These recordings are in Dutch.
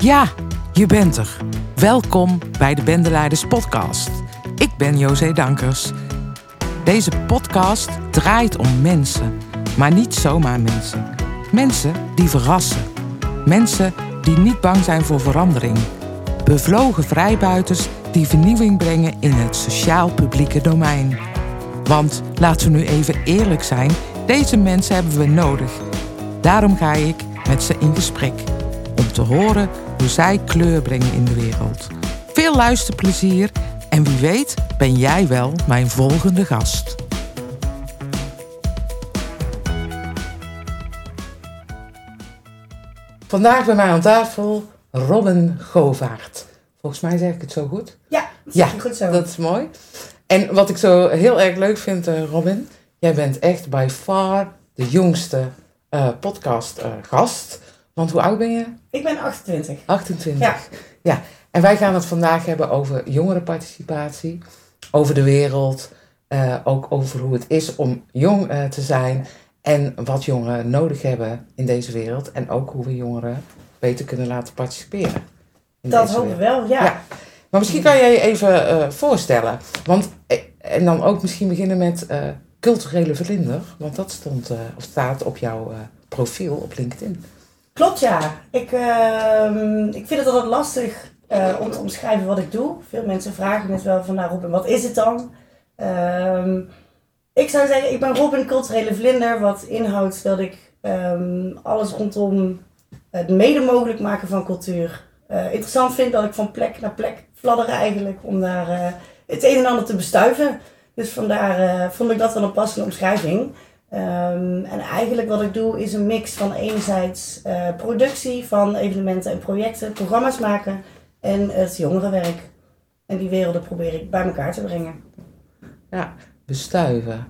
Ja, je bent er. Welkom bij de Bendeleiders Podcast. Ik ben José Dankers. Deze podcast draait om mensen, maar niet zomaar mensen. Mensen die verrassen. Mensen die niet bang zijn voor verandering. Bevlogen vrijbuiters die vernieuwing brengen in het sociaal-publieke domein. Want laten we nu even eerlijk zijn, deze mensen hebben we nodig. Daarom ga ik met ze in gesprek om te horen hoe zij kleur brengen in de wereld. Veel luisterplezier en wie weet ben jij wel mijn volgende gast. Vandaag bij mij aan tafel Robin Govaert. Volgens mij zeg ik het zo goed. Ja, dat Ja, goed zo. Dat is mooi. En wat ik zo heel erg leuk vind, eh, Robin, jij bent echt by far de jongste eh, podcast eh, gast. Want hoe oud ben je? Ik ben 28. 28. Ja. ja. En wij gaan het vandaag hebben over jongerenparticipatie, over de wereld, eh, ook over hoe het is om jong eh, te zijn en wat jongeren nodig hebben in deze wereld en ook hoe we jongeren beter kunnen laten participeren. Dat ik wereld. wel, ja. Ja. Maar misschien kan jij je even eh, voorstellen. Want, en dan ook misschien beginnen met culturele vlinder. Want dat stond, of staat op jouw profiel op LinkedIn. Klopt, ja. Ik, ehm, ik vind het altijd lastig eh, om te omschrijven wat ik doe. Veel mensen vragen me wel van, nou Robin, wat is het dan? Ehm, ik zou zeggen, ik ben Robin Culturele Vlinder. Wat inhoudt dat ik ehm, alles rondom het mede mogelijk maken van cultuur eh, interessant vind. Dat ik van plek naar plek fladder eigenlijk om daar eh, het een en ander te bestuiven. Dus vandaar vond ik dat wel een passende omschrijving. Ehm, en eigenlijk wat ik doe is een mix van enerzijds eh, productie van evenementen en projecten, programma's maken en het jongerenwerk. En die werelden probeer ik bij elkaar te brengen. Ja, bestuiven.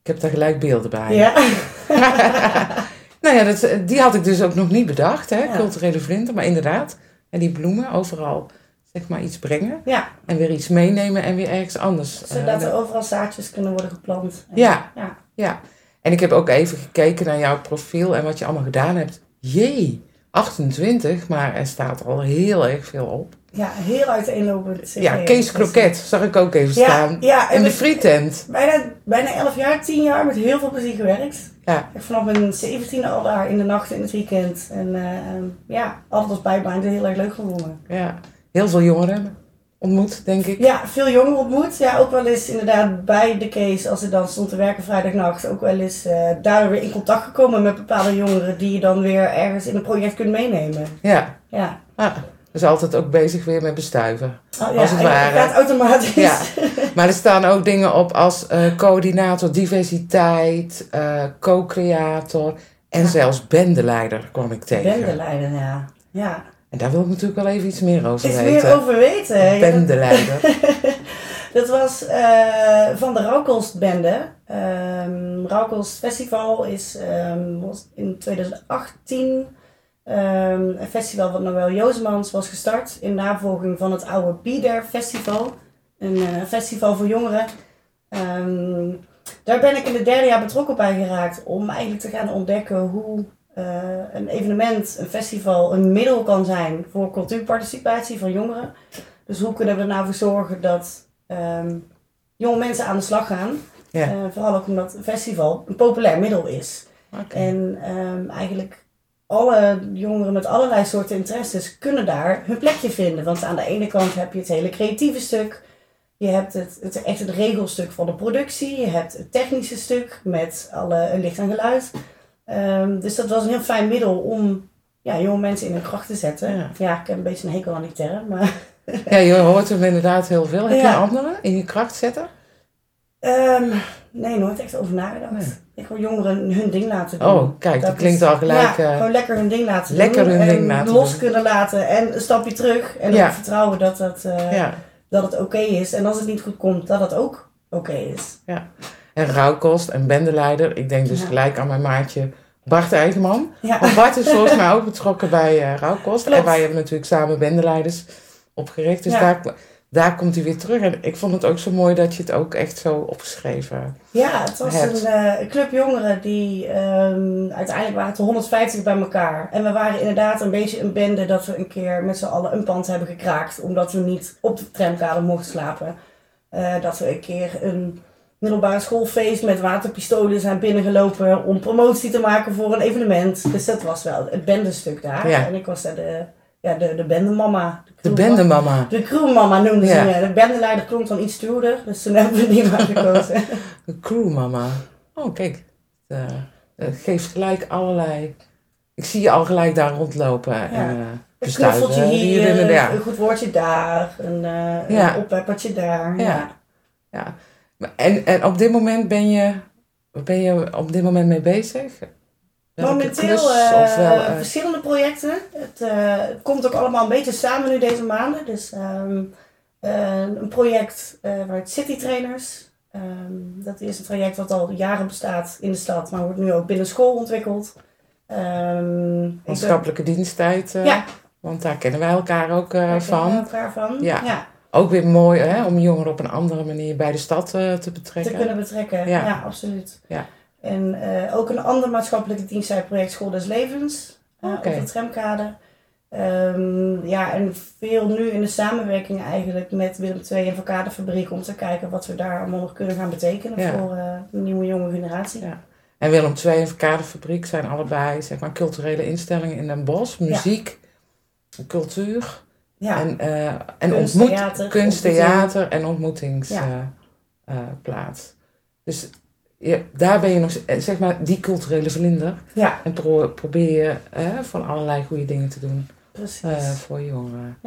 Ik heb daar gelijk beelden bij. Ja, nou ja, dat, die had ik dus ook nog niet bedacht, hè? Ja. Culturele vlinder. Maar inderdaad, en die bloemen overal zeg maar iets brengen. ja En weer iets meenemen en weer ergens anders. eh, zodat er overal zaadjes kunnen worden geplant. En- Ja. ja. Ja, en ik heb ook even gekeken naar jouw profiel en wat je allemaal gedaan hebt. Jee, 28, maar er staat al heel erg veel op. Ja, heel uiteenlopend. Ja, Kees Kroket zag ik ook even Ja, staan. ja, en en de frietent. Bijna, bijna 11 jaar, 10 jaar met heel veel plezier gewerkt. Ja, Ik vanaf mijn 17e al daar in de nacht en het weekend. En eh, ja, altijd als bijbaan heel erg leuk gevonden. ja, heel veel jongeren ontmoet, denk ik. Ja, veel jongeren ontmoet. Ja, ook wel eens inderdaad bij de case, als ik dan stond te werken vrijdagnacht, ook wel eens eh daar weer in contact gekomen met bepaalde jongeren die je dan weer ergens in een project kunt meenemen. Ja, Ja. ah, dus altijd ook bezig weer met bestuiven. Oh, ja, Als het ware. gaat automatisch. Ja, maar er staan ook dingen op als eh, coördinator diversiteit, eh, co-creator en Ja. zelfs bendeleider kwam ik tegen. Bendeleider, ja. Ja. En daar wil ik natuurlijk wel even iets meer over Is weten. meer over weten. Dat- Bendeleider. Dat was eh, van de Rauwkostbende. Ehm Rauwkost Festival is ehm, was in 2018 ehm, een festival wat Noël Jozemans was gestart in navolging van het oude There Festival. Een eh, festival voor jongeren. Daar ben ik in het derde jaar betrokken bij geraakt om eigenlijk te gaan ontdekken hoe een evenement, een festival, een middel kan zijn voor cultuurparticipatie van jongeren. Dus hoe kunnen we er nou voor zorgen dat ehm, jonge mensen aan de slag gaan? Ja. Eh, vooral ook omdat een festival een populair middel is. En ehm, eigenlijk alle jongeren met allerlei soorten interesses kunnen daar hun plekje vinden. Want aan de ene kant heb je het hele creatieve stuk. Je hebt het, het, echt het regelstuk van de productie. Je hebt het technische stuk met alle licht en geluid. Ehm, dus dat was een heel fijn middel om ja, jonge mensen in hun kracht te zetten. Ja. Ja, ik heb een beetje een hekel aan die term. Maar Ja, je hoort hem inderdaad heel veel. Heb je Ja. een andere in je kracht zetten? Ehm, nee, nooit echt over nagedacht. Nee. Ik wil jongeren hun ding laten doen. Oh, kijk, dat, Dat klinkt is- al gelijk. Ja, eh, gewoon lekker hun ding laten lekker doen. hun en ding laten los doen. kunnen laten en een stapje terug. En Ja. vertrouwen dat, dat, eh, ja. dat het oké is. En als het niet goed komt, dat het ook oké is. En rouwkost en bendeleider. Ik denk dus Ja. gelijk aan mijn maatje Bart Eigenman. Ja, Want Bart is volgens mij ook betrokken bij rouwkost. Klopt. En wij hebben natuurlijk samen bendeleiders opgericht. Dus Ja. daar, daar komt hij weer terug. En ik vond het ook zo mooi dat je het ook echt zo opgeschreven Ja, het was hebt. een eh, club jongeren die ehm, uiteindelijk waren het er 150 bij elkaar. En we waren inderdaad een beetje een bende dat we een keer met z'n allen een pand hebben gekraakt. Omdat we niet op de tramkade mochten slapen. Eh, dat we een keer een middelbare schoolfeest met waterpistolen zijn binnengelopen om promotie te maken voor een evenement. Dus dat was wel het bendestuk daar. Ja. En ik was daar de, ja, de, de bendemama. De bendemama. De crewmama noemden ze Ja. me. De bendeleider klonk dan iets stoerder. Dus toen hebben we die maar gekozen. De crewmama. Oh, kijk. Het, eh, geeft gelijk allerlei... Ik zie je al gelijk daar rondlopen. En, eh, Een knuffeltje hier, en- ja. een goed woordje daar, een, eh Ja. een oppeppertje daar. Ja. Ja. En, en op dit moment ben je... Ben je op dit moment mee bezig? Welke Momenteel eh, wel, eh, verschillende projecten. Het, eh, komt ook allemaal een beetje samen nu deze maanden. Dus ehm, eh, een project waar het City Trainers. ehm, dat is een traject wat al jaren bestaat in de stad, maar wordt nu ook binnen school ontwikkeld. Ik ben- maatschappelijke diensttijd. Ja. Want daar kennen wij elkaar ook eh, daar kennen we van. elkaar van. Ja. ja. Ook weer mooi hè, om jongeren op een andere manier bij de stad eh, te te betrekken. kunnen betrekken. Ja. Ja, absoluut. Ja. En eh, ook een ander maatschappelijke diensttijdproject School des Levens. eh. Op de tramkade. Ehm, ja, en veel nu in de samenwerking eigenlijk met Willem II en Verkadefabriek om te kijken wat we daar allemaal nog kunnen gaan betekenen Ja. voor de nieuwe jonge generatie. Ja. En Willem II en Verkadefabriek zijn allebei zeg maar, culturele instellingen in Den Bosch. Muziek, cultuur Ja, en, eh en Kunst, ontmoet, theater, kunst, ontmoeting. theater en ontmoetingsplaats. Ja. dus je, daar ben je nog, eh, zeg maar, die culturele vlinder. ja En pro- probeer je eh, van allerlei goede dingen te doen eh, voor jongeren.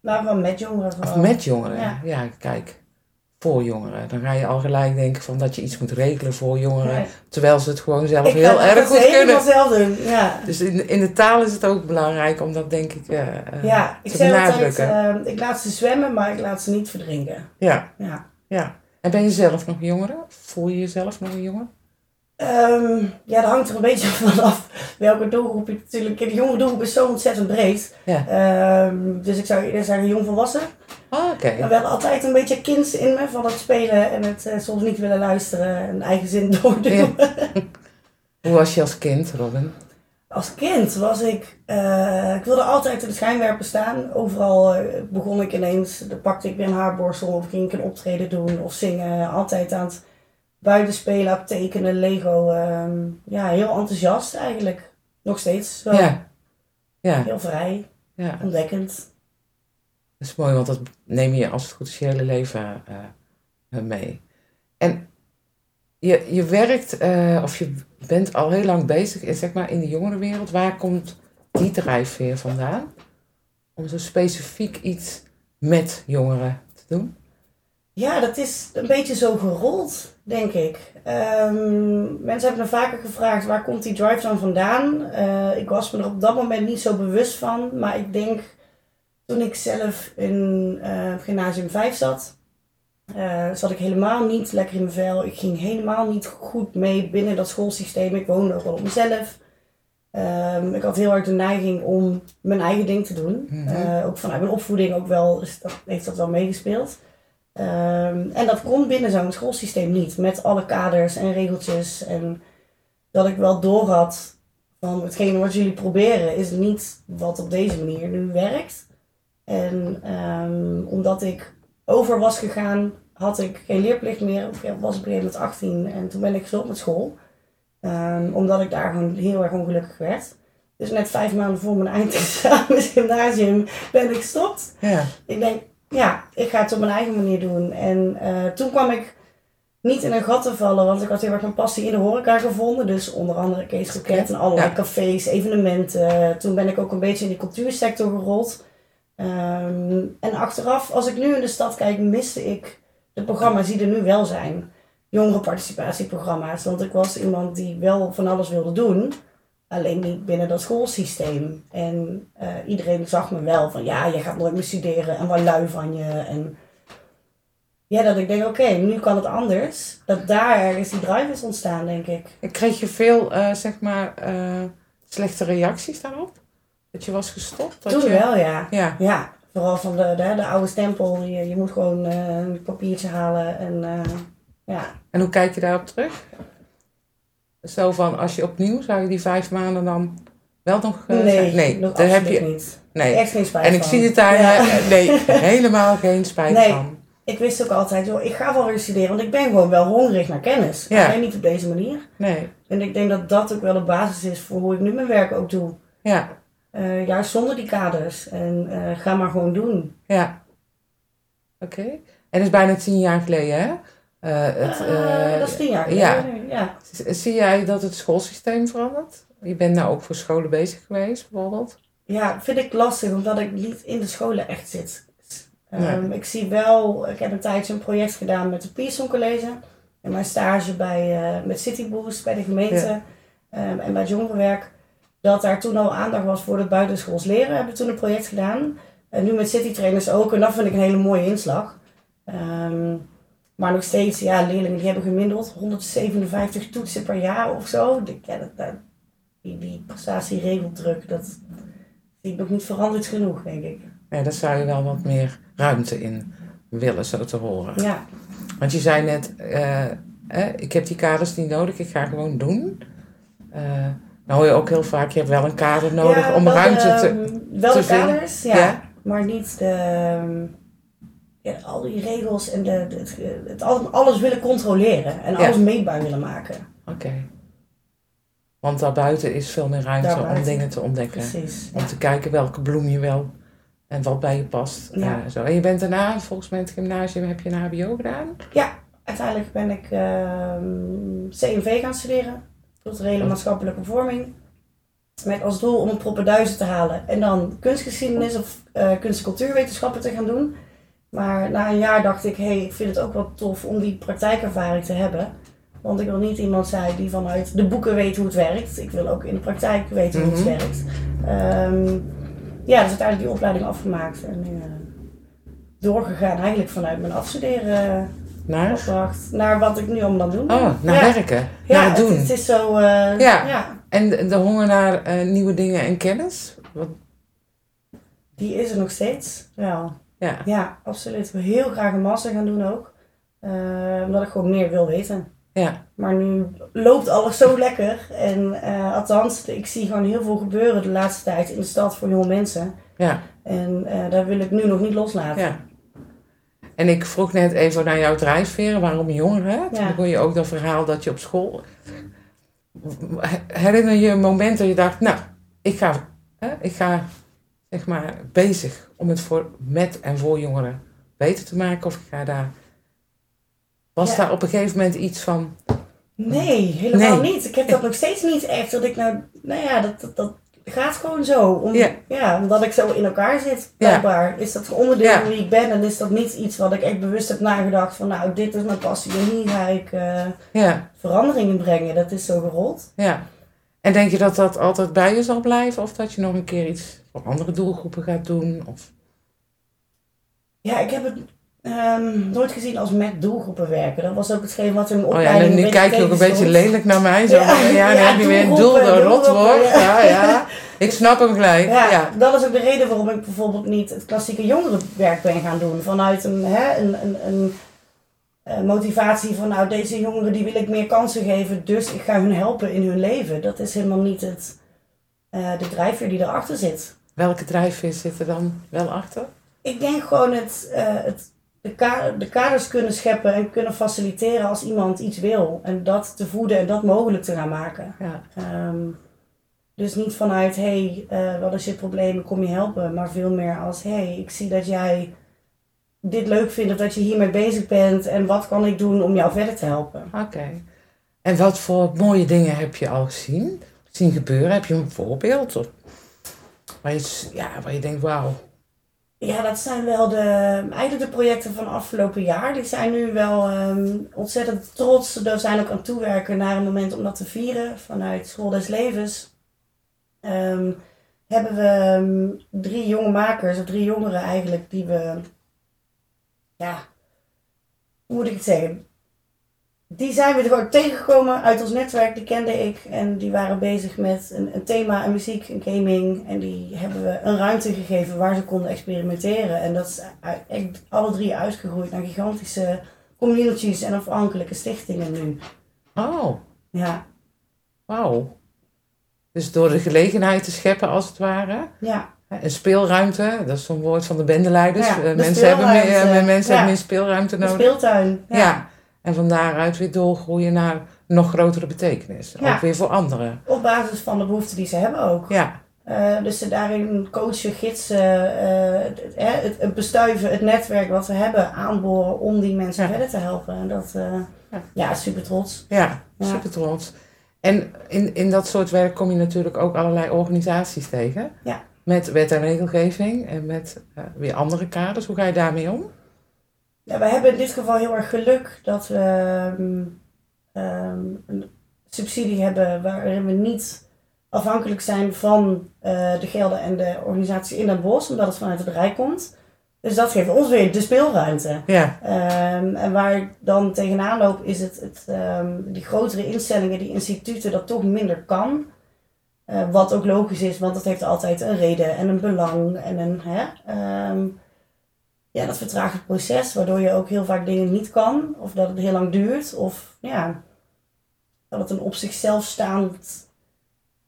maar wel met jongeren Of vooral. met jongeren. Ja. Ja. kijk. Voor jongeren. Dan ga je al gelijk denken van dat je iets moet regelen voor jongeren. Nee. Terwijl ze het gewoon zelf Ik heel erg goed helemaal kunnen. zelf doen. Ja. Dus in, in de taal is het ook belangrijk om dat denk ik eh, eh, Ja, ik te zeg altijd, benadrukken. eh, ik laat ze zwemmen, maar ik laat ze niet verdrinken. ja, Ja. ja. En ben je zelf nog jongere? Voel je jezelf nog een jongen? Ehm, ja, dat hangt er een beetje vanaf welke doelgroep je natuurlijk... De jonge doelgroep is zo ontzettend breed. Ja. Ehm, dus ik zou eerder zeggen jong volwassen. Ah, oké. Maar wel altijd een beetje kind in me van het spelen en het eh, soms niet willen luisteren en eigen zin doordoen. Ja. Hoe was je als kind, Robin? Als kind was ik, eh, ik wilde altijd in de schijnwerper staan. Overal eh, begon ik ineens, dan pakte ik weer een haarborstel of ging ik een optreden doen of zingen. Altijd aan het buiten spelen, tekenen, Lego. ehm, ja, heel enthousiast eigenlijk. Nog steeds. Ja. Ja, Heel vrij, ja. ontdekkend. Dat is mooi, want dat neem je als het goed is je hele leven eh, mee. En je, je werkt, eh, of je bent al heel lang bezig in, zeg maar, in de jongerenwereld. Waar komt die drijfveer vandaan? Om zo specifiek iets met jongeren te doen? Ja, dat is een beetje zo gerold, denk ik. Ehm, mensen hebben me vaker gevraagd, waar komt die drive dan vandaan? Eh, ik was me er op dat moment niet zo bewust van. Maar ik denk, toen ik zelf in eh, gymnasium 5 zat, eh, zat ik helemaal niet lekker in mijn vel. Ik ging helemaal niet goed mee binnen dat schoolsysteem. Ik woonde ook wel op mezelf. Ehm, ik had heel erg de neiging om mijn eigen ding te doen. Mhm. Eh, ook vanuit mijn opvoeding ook wel, dat, heeft dat wel meegespeeld. Ehm, en dat kon binnen zo'n schoolsysteem niet, met alle kaders en regeltjes. En dat ik wel door had van hetgene wat jullie proberen is niet wat op deze manier nu werkt. En ehm, omdat ik over was gegaan, had ik geen leerplicht meer. Ik was een gegeven moment 18 en toen ben ik gestopt met school. Ehm, omdat ik daar gewoon heel erg ongelukkig werd. Dus net vijf maanden voor mijn eindexamen gymnasium ben ik gestopt. Ja, Ik denk, ja, ik ga het op mijn eigen manier doen. En eh, toen kwam ik niet in een gat te vallen, want ik had heel erg mijn passie in de horeca gevonden. Dus onder andere Kees en allerlei Ja. cafés, evenementen. Toen ben ik ook een beetje in die cultuursector gerold. Ehm, en achteraf, als ik nu in de stad kijk, miste ik de programma's die er nu wel zijn. Jongerenparticipatieprogramma's. Want ik was iemand die wel van alles wilde doen. Alleen niet binnen dat schoolsysteem. En eh, iedereen zag me wel van ja, je gaat nooit meer studeren en wat lui van je. En ja, dat ik denk, oké, nu kan het anders. Dat daar ergens die drive is ontstaan, denk ik. Kreeg je veel, eh, zeg maar, eh, slechte reacties daarop? Dat je was gestopt? Dat Toen je... wel, ja. Ja, Ja, Vooral van de, de, de oude stempel. Je, je moet gewoon eh, een papiertje halen. En, eh, ja. En hoe kijk je daarop terug? Zo van, als je opnieuw, zou je die vijf maanden dan wel nog... eh, nee, nee, nog daar heb je... niet. Nee. Echt geen spijt En ik van. zie het daar, Ja. nee, helemaal geen spijt Nee. van. Ik wist ook altijd, joh, ik ga wel weer studeren, want ik ben gewoon wel hongerig naar kennis. Ja. Alleen niet op deze manier. Nee, En ik denk dat dat ook wel de basis is voor hoe ik nu mijn werk ook doe. ja, Eh, juist zonder die kaders. En eh, ga maar gewoon doen. ja. Oké. En het is bijna tien jaar geleden, hè? Eh, het, eh, dat is tien jaar ja. geleden ja. Zie jij dat het schoolsysteem verandert? Je bent nou ook voor scholen bezig geweest, bijvoorbeeld? Ja, vind ik lastig, omdat ik niet in de scholen echt zit. Nee. Ehm, Ik zie wel, ik heb een tijdje een project gedaan met het Pearson College. En mijn stage bij, eh, met City Boost bij de gemeente ehm, en bij het jongerenwerk. Dat daar toen al aandacht was voor het buitenschools leren. Hebben we toen een project gedaan. En nu met City Trainers ook. En dat vind ik een hele mooie inslag. Ehm, maar nog steeds, ja, leerlingen die hebben gemiddeld 157 toetsen per jaar of zo. Ja, dat, dat, die, die prestatieregeldruk, dat ik nog niet veranderd genoeg, denk ik. Nee, daar zou je wel wat meer ruimte in willen, zo te horen. Ja, Want je zei net, eh, ik heb die kaders niet nodig, ik ga gewoon doen. Eh nou hoor je ook heel vaak, je hebt wel een kader nodig Ja, om wel ruimte te... Wel te kaders, ja, Ja. Maar niet de... ehm, Ja, al die regels en de, het, het, al- alles willen controleren. En Ja. alles meetbaar willen maken. Oké. Want daarbuiten is veel meer ruimte om dingen te ontdekken. Precies. Om te kijken welke bloem je wel en wat bij je past. Ja. Eh, zo. En je bent daarna, volgens mij in het gymnasium, heb je een hbo gedaan? Uiteindelijk ben ik ehm, CMV gaan studeren. Culturele maatschappelijke vorming. Met als doel om een proppen duizend te halen. En dan kunstgeschiedenis of eh, kunst- en cultuurwetenschappen te gaan doen. Maar na een jaar dacht ik, hé, hey, ik vind het ook wel tof om die praktijkervaring te hebben. Want ik wil niet iemand zijn die vanuit de boeken weet hoe het werkt. Ik wil ook in de praktijk weten hoe het Mhm. werkt. Ehm, ja, dus uiteindelijk die opleiding afgemaakt. En eh, doorgegaan eigenlijk vanuit mijn afstuderen Naar? opdracht naar wat ik nu allemaal doe. Oh, naar Ja. werken. Ja, naar het doen. Het, het is zo. eh, Ja. ja. En de, de honger naar eh, nieuwe dingen en kennis? Wat, die is er nog steeds. Wel. ja. Ja, absoluut. Ik wil heel graag een master gaan doen ook. Eh, omdat ik gewoon meer wil weten. Ja. Maar nu loopt alles zo lekker. En eh, althans, ik zie gewoon heel veel gebeuren de laatste tijd in de stad voor jonge mensen. Ja. En daar wil ik nu nog niet loslaten. ja. En ik vroeg net even naar jouw drijfveren, waarom jongeren? Ja. Toen hoor je ook dat verhaal dat je op school... Herinner je een moment dat je dacht, nou, ik ga, hè, ik ga zeg maar bezig om het voor, met en voor jongeren beter te maken? Of ik ga daar... Was Ja. daar op een gegeven moment iets van... Nee, helemaal Nee. niet. Ik heb dat nog steeds niet echt. Dat ik nou, nou ja, dat, dat, dat gaat gewoon zo. Om, Ja. ja. omdat ik zo in elkaar zit, blijkbaar. Is dat onderdeel van wie ik ben en is dat niet iets wat ik echt bewust heb nagedacht van nou, dit is mijn passie en hier ga ik eh, Ja, verandering in brengen. Dat is zo gerold. ja. En denk je dat dat altijd bij je zal blijven? Of dat je nog een keer iets voor andere doelgroepen gaat doen? Of... Ja, ik heb het ehm, nooit gezien als met doelgroepen werken. Dat was ook hetgeen wat in mijn Oh ja, en nu kijk je ook een beetje lelijk naar mij. Zo, Ja, ja, dan ja, heb je weer een doel, een rotwoord. Ja, ja. Ik snap hem gelijk. Ja, Ja. dat is ook de reden waarom ik bijvoorbeeld niet het klassieke jongerenwerk ben gaan doen. Vanuit een, hè, een, een, een, eh, motivatie van nou deze jongeren die wil ik meer kansen geven, dus ik ga hun helpen in hun leven. Dat is helemaal niet het, eh, de drijfveer die erachter zit. Welke drijfveer zit er dan wel achter? Ik denk gewoon het, eh, het, de, ka- de kaders kunnen scheppen en kunnen faciliteren als iemand iets wil. En dat te voeden en dat mogelijk te gaan maken. Ja. Ehm, dus niet vanuit, hé, hey, eh, wat is je probleem, kom je helpen. Maar veel meer als, hé, hey, ik zie dat jij dit leuk vindt of dat je hiermee bezig bent. En wat kan ik doen om jou verder te helpen? Oké. En wat voor mooie dingen heb je al gezien? Zien gebeuren? Heb je een voorbeeld? Of, waar, je, ja, waar je denkt, wauw. Ja, dat zijn wel de, eigenlijk de projecten van afgelopen jaar. Die zijn nu wel ehm, ontzettend trots. We zijn ook aan toewerken naar een moment om dat te vieren vanuit School des Levens. Ehm, hebben we ehm, drie jonge makers, of drie jongeren eigenlijk, die we, ja, hoe moet ik het zeggen? Die zijn we er gewoon tegengekomen uit ons netwerk, die kende ik. En die waren bezig met een, een thema, een muziek, een gaming. En die hebben we een ruimte gegeven waar ze konden experimenteren. En dat is echt alle drie uitgegroeid naar gigantische communities en afhankelijke stichtingen nu. Oh, Ja, wauw. Dus door de gelegenheid te scheppen, als het ware. ja. Een speelruimte, dat is zo'n woord van de bendeleiders. Ja, Eh, de mensen hebben meer, speelruimte. eh, mensen Ja. hebben meer speelruimte De nodig. speeltuin. ja. Ja. En van daaruit weer doorgroeien naar nog grotere betekenis. Ja. Ook weer voor anderen. Op basis van de behoeften die ze hebben ook. Ja, Eh, dus ze daarin coachen, gidsen, eh, het, het, bestuiven, het netwerk wat we hebben aanboren om die mensen Ja. verder te helpen. En dat, eh, Ja. ja, super trots. ja, Ja. super trots. En in, in dat soort werk kom je natuurlijk ook allerlei organisaties tegen. Ja. Met wet en regelgeving en met weer andere kaders. Hoe ga je daarmee om? Ja, we hebben in dit geval heel erg geluk dat we ehm, ehm, een subsidie hebben waarin we niet afhankelijk zijn van eh, de gelden en de organisatie in het bos, omdat het vanuit het Rijk komt. Dus dat geeft ons weer de speelruimte. Ja, Ehm, en waar ik dan tegenaan loop is het, het, die grotere instellingen, die instituten, dat toch minder kan. Eh, wat ook logisch is, want dat heeft altijd een reden en een belang en een. Hè, ja, dat vertraagt het proces, waardoor je ook heel vaak dingen niet kan, of dat het heel lang duurt, of ja, dat het een op zichzelf staand.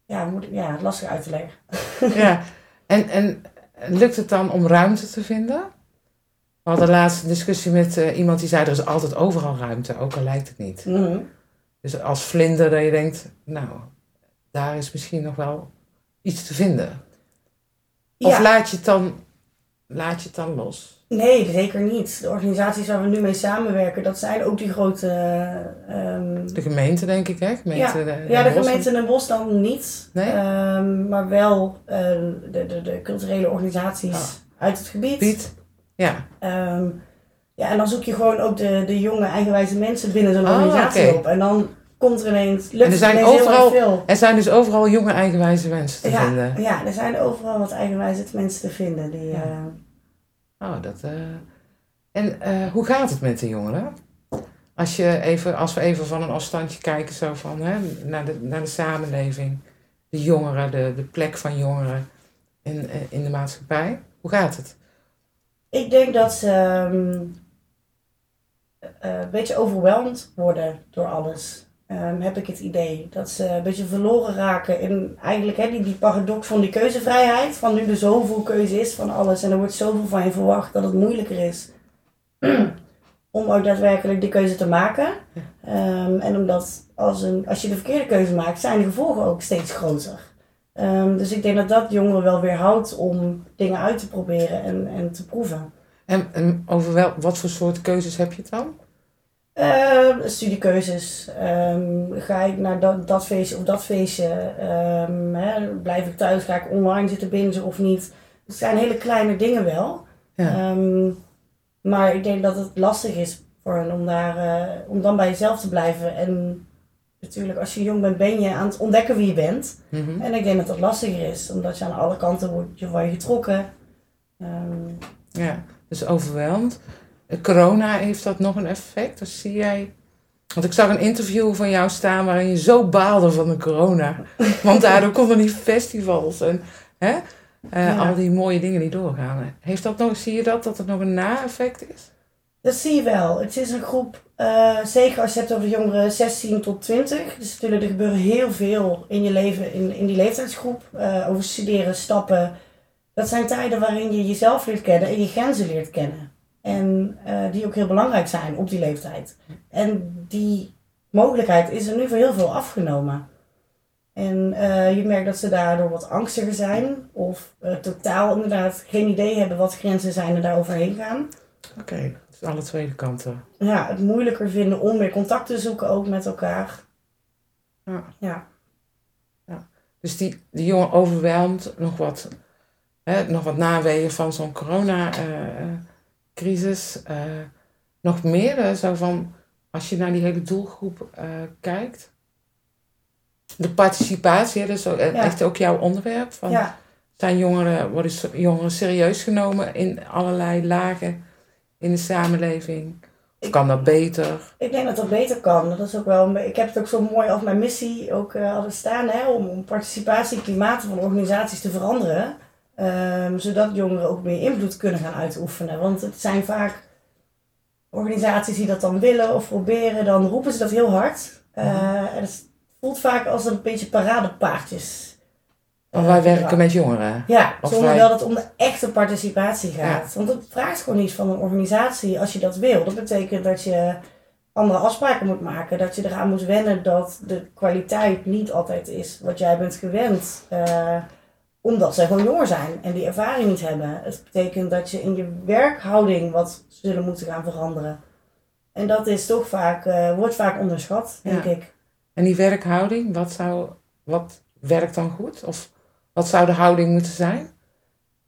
Ja, moet, ja lastig uit te leggen. ja. En, en lukt het dan om ruimte te vinden? We hadden laatst een discussie met eh, iemand die zei: er is altijd overal ruimte, ook al lijkt het niet. Mhm. Dus als vlinder dat je denkt: nou, daar is misschien nog wel iets te vinden. Of Ja. laat je het dan, laat je het dan los? Nee, zeker niet. De organisaties waar we nu mee samenwerken, dat zijn ook die grote. ehm, De gemeente, denk ik, hè? Gemeente, Ja, de, ja, de Bos. gemeente Den Bosch dan niet. Nee? Ehm, maar wel eh, de, de, de culturele organisaties Ah. uit het gebied. Piet. Ja, Ehm, ja, en dan zoek je gewoon ook de, de jonge eigenwijze mensen binnen zo'n Oh, organisatie op. En dan komt er ineens, lukt er er zijn overal- veel. er zijn dus overal jonge eigenwijze mensen te Ja, vinden. ja, er zijn overal wat eigenwijze mensen te vinden. Die, Ja. eh, Oh, dat. eh, En eh, hoe gaat het met de jongeren? Als, je even, als we even van een afstandje kijken, zo van, hè, naar, de, naar de samenleving, de jongeren, de, de plek van jongeren in, eh, in de maatschappij. Hoe gaat het? Ik denk dat ze ehm, eh, een beetje overweldigd worden door alles. Ehm, heb ik het idee. Dat ze een beetje verloren raken in eigenlijk die, die paradox van die keuzevrijheid. Van nu er zoveel keuze is van alles en er wordt zoveel van je verwacht dat het moeilijker is om ook daadwerkelijk die keuze te maken. Ehm, en omdat als, een, als je de verkeerde keuze maakt, zijn de gevolgen ook steeds groter. Ehm, dus ik denk dat dat jongeren wel weerhoudt om dingen uit te proberen en, en te proeven. En, en over wel, wat voor soort keuzes heb je het dan? Ehm, studiekeuzes. Ehm, ga ik naar dat, dat feestje of dat feestje? Ehm, hè, blijf ik thuis? Ga ik online zitten bingen of niet? Het zijn hele kleine dingen wel. Ja. Maar ik denk dat het lastig is voor hen om, daar, eh, om dan bij jezelf te blijven. En natuurlijk, als je jong bent, ben je aan het ontdekken wie je bent. Mhm. En ik denk dat dat lastiger is, omdat je aan alle kanten wordt je van je getrokken. Ja, dus overweldigd. Eh, Corona heeft dat nog een effect? Dus zie jij. Want ik zag een interview van jou staan waarin je zo baalde van de corona. Want daardoor konden die festivals en hè, eh, Ja. al die mooie dingen die doorgaan. Heeft dat nog, zie je dat, dat het nog een na-effect is? Dat zie je wel. Het is een groep, eh, zeker als je het hebt over de jongeren 16 tot 20. Dus natuurlijk, er gebeuren heel veel in je leven, in, in die leeftijdsgroep. eh, over studeren, stappen. Dat zijn tijden waarin je jezelf leert kennen en je grenzen leert kennen. En eh, die ook heel belangrijk zijn op die leeftijd. En die mogelijkheid is er nu voor heel veel afgenomen. En eh, je merkt dat ze daardoor wat angstiger zijn. Of eh, totaal inderdaad geen idee hebben wat grenzen zijn en daar overheen gaan. Oké, dus alle twee kanten. ja, het moeilijker vinden om weer contact te zoeken ook met elkaar. Ja. Ja. Dus die, die jongen overweldigd nog wat, hè, nog wat naweeën van zo'n corona-crisis. eh, nog meer eh, zo van, als je naar die hele doelgroep eh, kijkt. De participatie, dus ook- Ja. echt ook jouw onderwerp. Van, Ja. Zijn jongeren, worden jongeren serieus genomen in allerlei lagen in de samenleving? Of kan dat beter? Ik denk dat dat beter kan. Dat is ook wel, ik heb het ook zo mooi als mijn missie ook uh, hadden staan hè, om, om participatieklimaten van organisaties te veranderen. Um, zodat jongeren ook meer invloed kunnen gaan uitoefenen. Want het zijn vaak organisaties die dat dan willen of proberen, dan roepen ze dat heel hard. Uh, en het voelt vaak als een beetje paradepaardjes. Of wij werken met jongeren. Ja, zonder wij... dat het om de echte participatie gaat. Want het vraagt gewoon niet van een organisatie als je dat wil. Dat betekent dat je andere afspraken moet maken. Dat je eraan moet wennen dat de kwaliteit niet altijd is wat jij bent gewend. Uh, omdat zij gewoon jonger zijn en die ervaring niet hebben. Het betekent dat je in je werkhouding wat zullen moeten gaan veranderen. En dat is toch vaak, uh, wordt vaak onderschat, denk ik. En die werkhouding, wat, zou, wat werkt dan goed? Of wat zou de houding moeten zijn?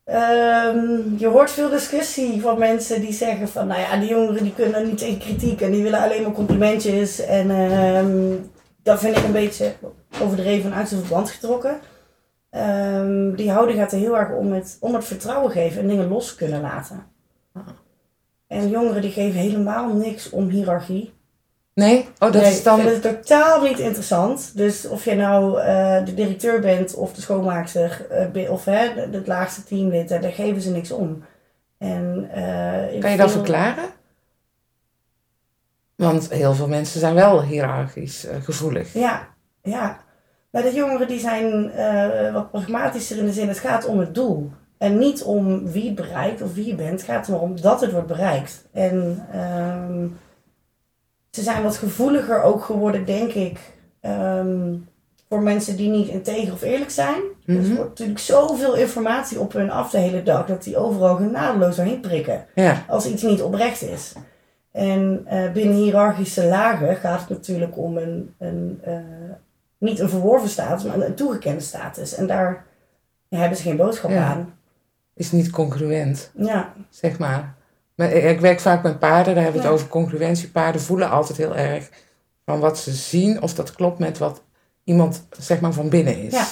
Um, je hoort veel discussie van mensen die zeggen van, nou ja, die jongeren die kunnen niet tegen kritiek en die willen alleen maar complimentjes. En um, dat vind ik een beetje overdreven uit zijn verband getrokken. Um, die houding gaat er heel erg om het, om het vertrouwen geven en dingen los kunnen laten. Ah. En jongeren die geven helemaal niks om hiërarchie. Nee? Oh, dat is dan... Totaal niet interessant. Dus of je nou uh, de directeur bent of de schoonmaakster uh, of hè, het laagste teamlid, daar geven ze niks om. En, kan je dat verklaren? Want heel veel mensen zijn wel hiërarchisch gevoelig. Ja, ja. Maar de jongeren die zijn wat pragmatischer in de zin, het gaat om het doel. En niet om wie bereikt of wie je bent. Het gaat erom dat het wordt bereikt. En... Uh, ze zijn wat gevoeliger ook geworden, denk ik. Ehm, voor mensen die niet integer of eerlijk zijn. Mm Er wordt natuurlijk zoveel informatie op hun af de hele dag. Dat die overal genadeloos doorheen prikken. Ja. Als iets niet oprecht is. En uh, binnen hiërarchische lagen gaat het natuurlijk om een, een uh, niet een verworven status, maar een toegekende status. En daar ja, hebben ze geen boodschap aan. Is niet congruent. Ja. Zeg maar. Ik werk vaak met paarden, daar hebben we het over congruentie. Paarden voelen altijd heel erg van wat ze zien, of dat klopt met wat iemand zeg maar van binnen is. Ja.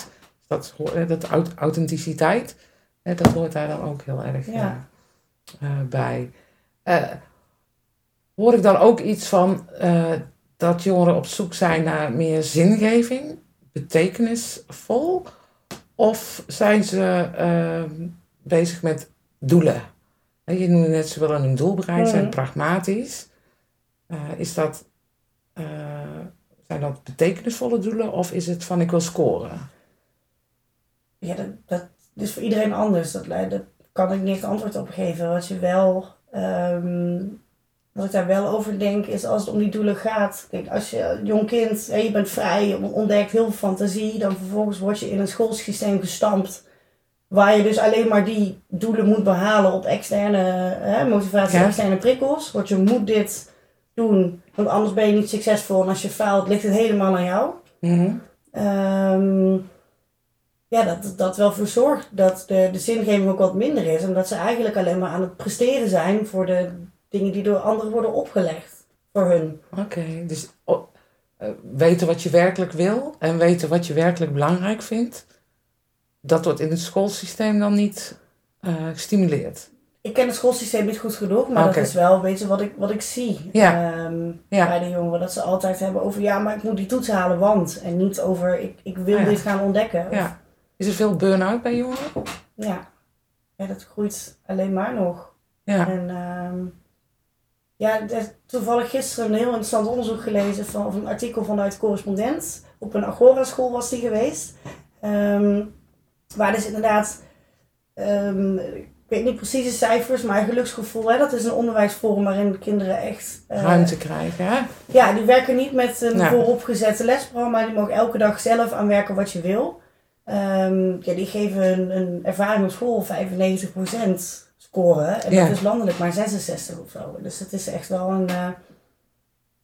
Dat, dat authenticiteit, dat hoort daar dan ook heel erg ja. uh, bij. Uh, hoor ik dan ook iets van uh, dat jongeren op zoek zijn naar meer zingeving, betekenisvol? Of zijn ze bezig met doelen? Je noemde net, ze willen een doel bereiken, zijn mm. pragmatisch. Uh, is dat, uh, zijn dat betekenisvolle doelen of is het van ik wil scoren? Ja, dat, dat is voor iedereen anders. Dat, dat kan ik niet antwoord op geven. Wat je wel, um, wat ik daar wel over denk, is als het om die doelen gaat. Kijk, als je jong kind, je bent vrij, ontdekt heel veel fantasie, dan vervolgens word je in een schoolsysteem gestampt Waar je dus alleen maar die doelen moet behalen op externe hè, motivatie, externe prikkels. Want je moet dit doen, want anders ben je niet succesvol. En als je faalt, ligt het helemaal aan jou. Mhm. Ehm, ja, dat dat wel voor zorgt dat de, de zingeving ook wat minder is. Omdat ze eigenlijk alleen maar aan het presteren zijn voor de dingen die door anderen worden opgelegd. Voor hun. Oké, dus oh, weten wat je werkelijk wil en weten wat je werkelijk belangrijk vindt dat wordt in het schoolsysteem dan niet uh, gestimuleerd. Ik ken het schoolsysteem niet goed genoeg, maar dat is wel beetje wat ik, wat ik zie ja. Ehm, ja. bij de jongeren. Dat ze altijd hebben over, ja, maar ik moet die toets halen, want. En niet over, ik, ik wil ah, dit gaan ontdekken. Is er veel burn-out bij jongeren? Ja. ja, dat groeit alleen maar nog. Ja. En um, ja, toevallig gisteren een heel interessant onderzoek gelezen van, of een artikel vanuit Correspondent. Op een Agora school was die geweest. Um, Waar dus inderdaad, um, ik weet niet precies de cijfers, maar geluksgevoel, hè, dat is een onderwijsvorm waarin kinderen echt... Uh, Ruimte krijgen, hè? Ja, die werken niet met een vooropgezette lesprogramma, die mogen elke dag zelf aanwerken wat je wil. Um, ja, die geven een, een ervaring op school 95% scoren. En dat is landelijk maar 66 of zo. Dus dat is echt wel een... Uh,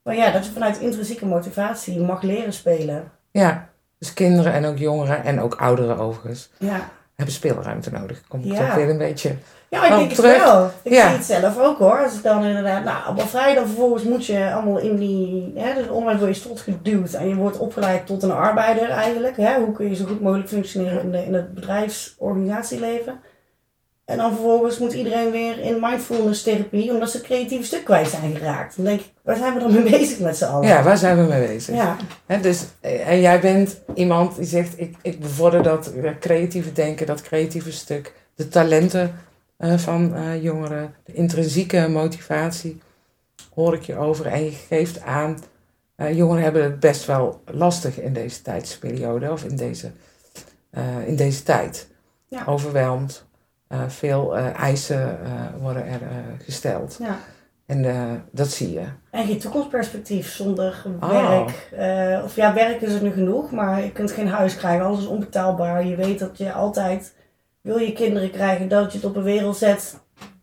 maar ja, dat je vanuit intrinsieke motivatie mag leren spelen. Ja. Dus kinderen en ook jongeren en ook ouderen overigens ja. hebben speelruimte nodig. Komt ja. toch weer een beetje. Ja, ik denk terug. het wel. Ik zie het zelf ook hoor. Als ik dan inderdaad, nou, allemaal vrij, dan vervolgens moet je allemaal in die, hè, dus onderwijs word je tot geduwd en je wordt opgeleid tot een arbeider eigenlijk. Hè? Hoe kun je zo goed mogelijk functioneren in, de, in het bedrijfsorganisatieleven? En dan vervolgens moet iedereen weer in mindfulness therapie, omdat ze het creatieve stuk kwijt zijn geraakt. Dan denk ik, waar zijn we dan mee bezig met z'n allen? Ja, waar zijn we mee bezig? Ja. Dus, eh, en jij bent iemand die zegt, ik, ik bevorder dat eh, creatieve denken, dat creatieve stuk, de talenten eh, van jongeren, de intrinsieke motivatie, hoor ik je over. En je geeft aan, jongeren hebben het best wel lastig in deze tijdsperiode, of in deze, in deze tijd. Ja. Overweldigd, veel eh, eisen eh, worden er eh, gesteld. ja. En eh, dat zie je. En geen toekomstperspectief zonder Oh. werk. Eh, of ja, werk is er nu genoeg, maar je kunt geen huis krijgen, alles is onbetaalbaar. Je weet dat je altijd, wil je kinderen krijgen, dat je het op een wereld zet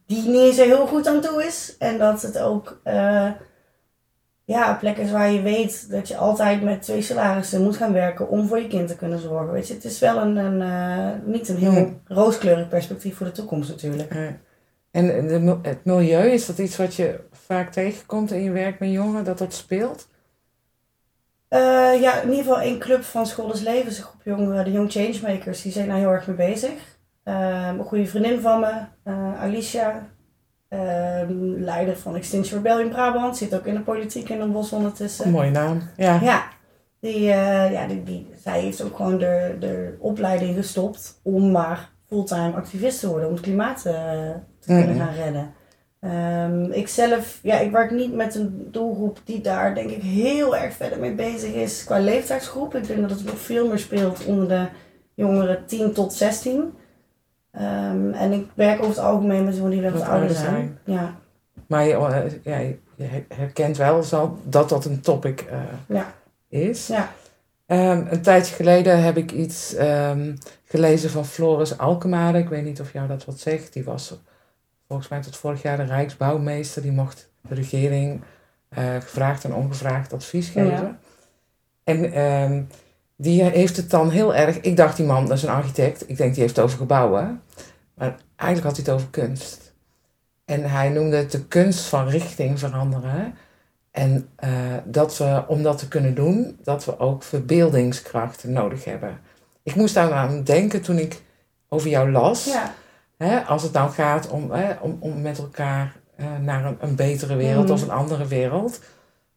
die niet zo heel goed aan toe is. En dat het ook eh, ja, plek is waar je weet dat je altijd met twee salarissen moet gaan werken om voor je kind te kunnen zorgen. Weet je, het is wel een, een eh, niet een heel rooskleurig perspectief voor de toekomst natuurlijk. En de, het milieu, is dat iets wat je vaak tegenkomt in je werk met jongeren, dat dat speelt? Eh, ja, in ieder geval één club van School des Levens, een groep jongeren, de Young Changemakers, die zijn daar heel erg mee bezig. Ehm, een goede vriendin van me, eh, Alicia, leider van Extinction Rebellion Brabant, zit ook in de politiek in Den Bosch ondertussen. Een mooie naam. Ja. Ja, die, eh, ja die, die, zij heeft ook gewoon de, de opleiding gestopt om maar fulltime activist te worden, om het klimaat eh, te kunnen Mhm. gaan redden. Ehm, ik zelf, ja, ik werk niet met een doelgroep die daar denk ik heel erg verder mee bezig is qua leeftijdsgroep. Ik denk dat het nog veel meer speelt onder de jongeren 10 tot 16. Ehm, en ik werk over het algemeen met jongeren die wat ouder zijn. Ja, Maar je, eh, je herkent wel zo dat dat een topic eh, Ja. is. ja. Ehm, een tijdje geleden heb ik iets ehm, gelezen van Floris Alkemade. Ik weet niet of jou dat wat zegt. Die was volgens mij tot vorig jaar de Rijksbouwmeester. Die mocht de regering eh, gevraagd en ongevraagd advies geven. Ja. En die heeft het dan heel erg... Ik dacht, die man, dat is een architect. Ik denk, die heeft het over gebouwen. Maar eigenlijk had hij het over kunst. En hij noemde het de kunst van richting veranderen. En eh, dat we, om dat te kunnen doen, dat we ook verbeeldingskrachten nodig hebben. Ik moest daar aan denken toen ik over jou las. ja. Hè, als het nou gaat om, hè, om, om met elkaar eh, naar een, een betere wereld Mhm. of een andere wereld.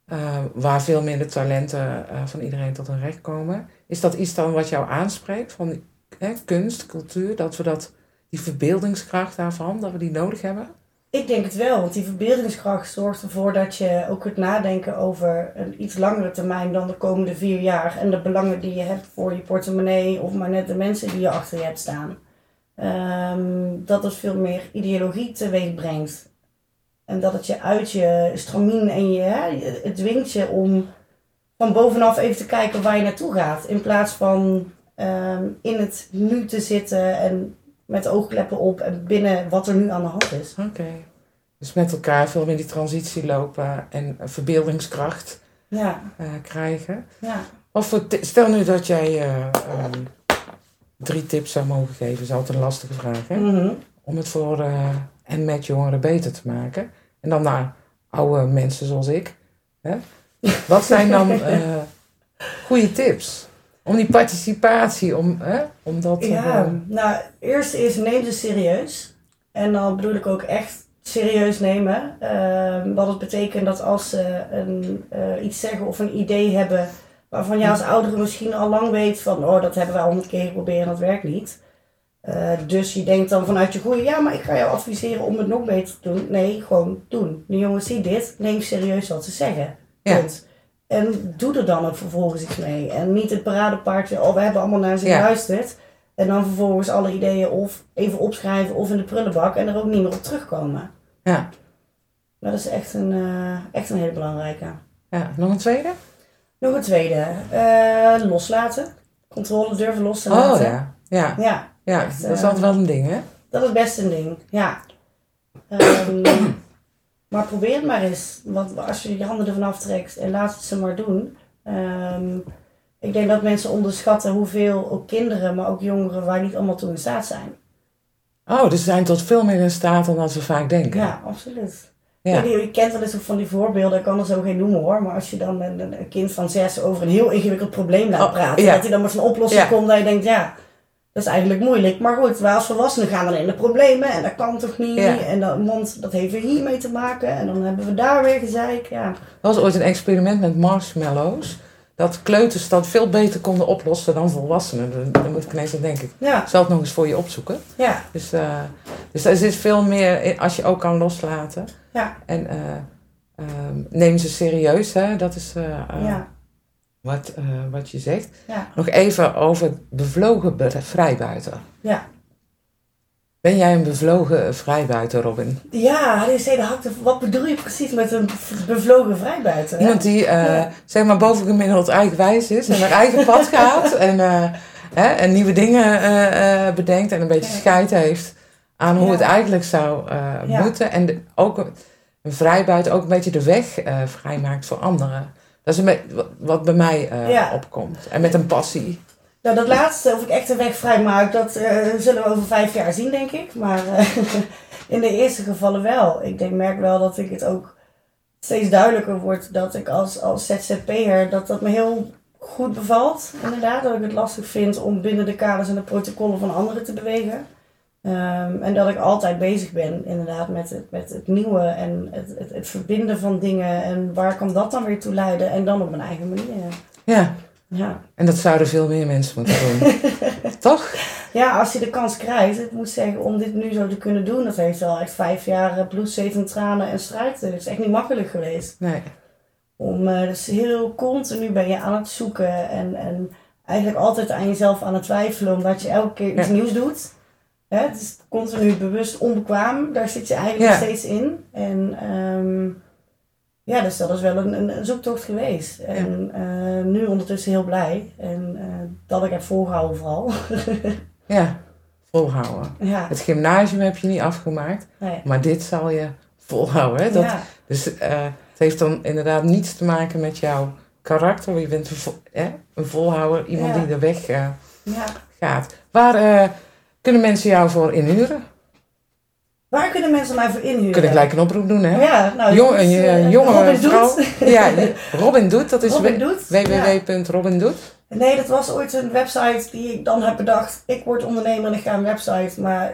Eh, waar veel minder talenten eh, van iedereen tot hun recht komen. Is dat iets dan wat jou aanspreekt van hè, kunst, cultuur? Dat we dat, die verbeeldingskracht daarvan, dat we die nodig hebben? Ik denk het wel, want die verbeeldingskracht zorgt ervoor dat je ook kunt nadenken over een iets langere termijn dan de komende vier jaar. En de belangen die je hebt voor je portemonnee of maar net de mensen die je achter je hebt staan. Ehm, dat het veel meer ideologie teweeg brengt. En dat het je uit je stramien en je, hè, het dwingt je om van bovenaf even te kijken waar je naartoe gaat. In plaats van ehm, in het nu te zitten en met oogkleppen op en binnen wat er nu aan de hand is. Oké. Dus met elkaar veel meer die transitie lopen en verbeeldingskracht Ja, eh, krijgen. ja. Of stel nu dat jij eh, ehm, drie tips zou mogen geven, is altijd een lastige vraag, hè? Mhm. Om het voor eh, en met jongeren beter te maken. En dan naar oude mensen zoals ik. Hè? Wat zijn dan eh goede tips? Om die participatie, om, hè, om dat te Ja, nou, het eerste is neem ze serieus. En dan bedoel ik ook echt serieus nemen. Ehm, wat het betekent dat als ze een, eh, iets zeggen of een idee hebben waarvan je als oudere misschien al lang weet van oh, dat hebben we al honderd keer geprobeerd en dat werkt niet. Eh, dus je denkt dan vanuit je goede, ja, maar ik ga jou adviseren om het nog beter te doen. Nee, gewoon doen. De jongens, zie dit, neem serieus wat ze zeggen. Ja. Punt. En doe er dan ook vervolgens iets mee. En niet het paradepaardje, oh, we hebben allemaal naar ze Ja. geluisterd. En dan vervolgens alle ideeën of even opschrijven of in de prullenbak en er ook niet meer op terugkomen. Ja. Dat is echt een, eh, echt een hele belangrijke. ja. Nog een tweede? Nog een tweede. eh, loslaten. Controle durven los te laten. Oh ja. Ja, Ja, ja. Echt, dat is eh, altijd wel een ding, hè? dat is best een ding. Ja. Ehm, maar probeer het maar eens. Want als je je handen ervan aftrekt en laat het ze maar doen. Ehm, ik denk dat mensen onderschatten hoeveel ook kinderen, maar ook jongeren, waar niet allemaal toe in staat zijn. Oh, dus ze zijn tot veel meer in staat dan dat we vaak denken. Ja, absoluut. Ja. Je, je kent wel eens ook van die voorbeelden, ik kan er zo geen noemen hoor. Maar als je dan een, een kind van zes over een heel ingewikkeld probleem laat Oh, praten, ja. dat hij dan met zijn oplossing Ja. komt, dat je denkt, ja, Dat is eigenlijk moeilijk. Maar goed, wij als volwassenen gaan dan in de problemen. En dat kan toch niet. Ja. En dat, want dat heeft weer hiermee te maken. En dan hebben we daar weer gezeik. Ja. Er was ooit een experiment met marshmallows. Dat kleuters dat veel beter konden oplossen dan volwassenen. Daar- moet ik ineens aan denken. Ja, Ik zal het nog eens voor je opzoeken. ja, Dus, eh, dus er zit veel meer in als je ook kan loslaten. ja, En eh, ehm, neem ze serieus, hè? dat is eh, ja, wat, eh, wat je zegt. ja, Nog even over bevlogen be- vrijbuiter. ja. Ben jij een bevlogen vrijbuiter, Robin? Ja, die zei. Wat bedoel je precies met een bevlogen vrijbuiter? hè? Iemand die Ja. zeg maar bovengemiddeld eigenwijs is en haar eigen pad gaat en, eh, hè, en nieuwe dingen bedenkt en een beetje Ja. scheid heeft aan hoe Ja. het eigenlijk zou moeten. En de- ook een vrijbuiter ook een beetje de weg vrijmaakt voor anderen. Dat is wat- bij mij eh, Ja. opkomt. En met een passie. Nou, dat laatste, of ik echt een weg vrij maak, dat eh, zullen we over vijf jaar zien, denk ik. Maar eh, in de eerste gevallen wel. Ik denk, merk wel dat ik het ook steeds duidelijker wordt dat ik als, als ZZP'er, dat dat me heel goed bevalt. Inderdaad, dat ik het lastig vind om binnen de kaders en de protocollen van anderen te bewegen. Ehm, en dat ik altijd bezig ben, inderdaad, met het, met het nieuwe en het, het, het verbinden van dingen. En waar kan dat dan weer toe leiden? En dan op mijn eigen manier. Ja, Ja. en dat zouden veel meer mensen moeten doen. Toch? Ja, als je de kans krijgt, ik moet zeggen, om dit nu zo te kunnen doen, dat heeft wel echt vijf jaar eh, bloed, zweet en tranen en strijd. Het is echt niet makkelijk geweest. Nee. Om, eh, dus heel continu ben je aan het zoeken en, en eigenlijk altijd aan jezelf aan het twijfelen, omdat je elke keer iets Ja. nieuws doet. Hè, het is continu bewust onbekwaam, daar zit je eigenlijk nog steeds in. En ehm, ja, dus dat is wel een, zoektocht geweest. En eh, nu ondertussen heel blij. En eh, dat ik heb volgehouden vooral. Ja, volhouden. ja, Het gymnasium heb je niet afgemaakt, nee. maar dit zal je volhouden. Hè? Dat, ja. Dus eh, het heeft dan inderdaad niets te maken met jouw karakter. Je bent een, vol, hè? een volhouder, iemand Ja. die de weg Ja. gaat. Waar kunnen mensen jou voor inhuren? Waar kunnen mensen mij voor inhuren? Kun ik gelijk een oproep doen, hè? Ja, nou, Jong, een eh, jonge Robin vrouw. Doet. Ja, Robin Doet, dat is Robin Doet. Ja. www.robindoet. Nee, dat was ooit een website die ik dan heb bedacht. Ik word ondernemer en ik ga een website, maar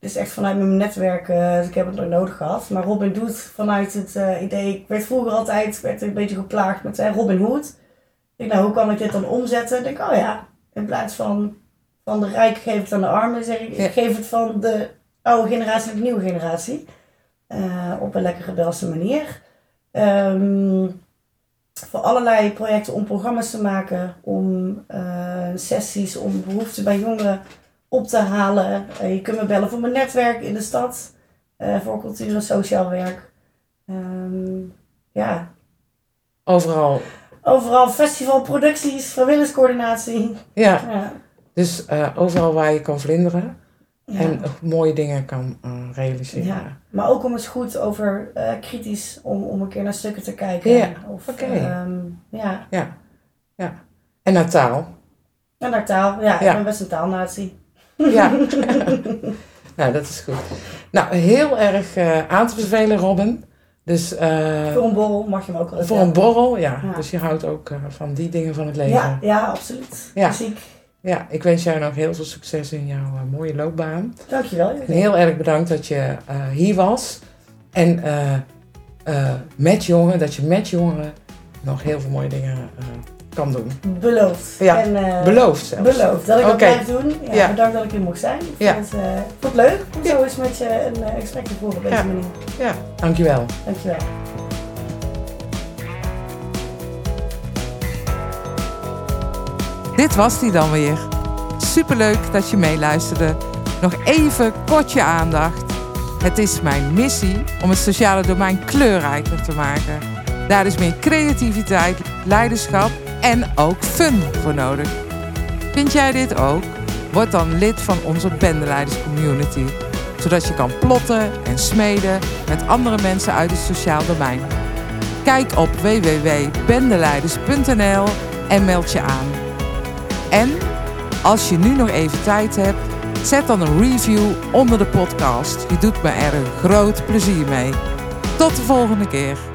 het is echt vanuit mijn netwerk. eh, dus ik heb het nooit nodig gehad. Maar Robin Doet vanuit het eh, idee. Ik werd vroeger altijd werd een beetje geplaagd met Robin Hood. Ik denk, nou, hoe kan ik dit dan omzetten? Ik denk, oh ja, in plaats van, van de rijk geef het aan de armen, zeg ik, Ja. ik geef het van de oude generatie naar de nieuwe generatie. Eh, op een lekkere Belse manier. Ehm, voor allerlei projecten om programma's te maken, om eh, sessies, om behoeften bij jongeren op te halen. Eh, je kunt me bellen voor mijn netwerk in de stad, voor cultuur en sociaal werk. Ehm, ja, Overal. overal festivalproducties, vrijwilligerscoördinatie. Ja, Ja, dus eh, overal waar je kan vlinderen ja. en mooie dingen kan eh, realiseren. Ja. Maar ook om eens goed over eh, kritisch, om, om een keer naar stukken te kijken. Ja, ehm, ja. Ja. ja. En naar taal. En naar taal. Ja, Ja. ik ben best een taalnatie. Ja. nou, dat is goed. Nou, heel erg aan te bevelen, Robin. Dus Voor een borrel mag je hem ook wel voor een borrel, ja. Ja. Dus je houdt ook van die dingen van het leven. Ja, ja, absoluut. Ja. Muziek. Ja, ik wens jou nog heel veel succes in jouw eh, mooie loopbaan. Dankjewel. En heel erg bedankt dat je eh, hier was. En eh, met jongeren, dat je met jongeren nog heel veel mooie dingen kan doen. Beloofd. Ja, En, Beloofd zelfs. Beloofd. Dat ik dat Oké. blijf doen. Ja, Ja. Bedankt dat ik hier mocht zijn. Ik Ja. vond, het, vond het leuk om Ja. zo eens met je een gesprek te voeren op deze manier. Ja, dankjewel. Dankjewel. Dit was die dan weer. Superleuk dat je meeluisterde. Nog even kort je aandacht. Het is mijn missie om het sociale domein kleurrijker te maken. Daar is meer creativiteit, leiderschap en ook fun voor nodig. Vind jij dit ook? Word dan lid van onze Bendeleiders Community. Zodat je kan plotten en smeden met andere mensen uit het sociaal domein. Kijk op www.bendeleiders.nl en meld je aan. En als je nu nog even tijd hebt, zet dan een review onder de podcast. Je doet me er een groot plezier mee. Tot de volgende keer.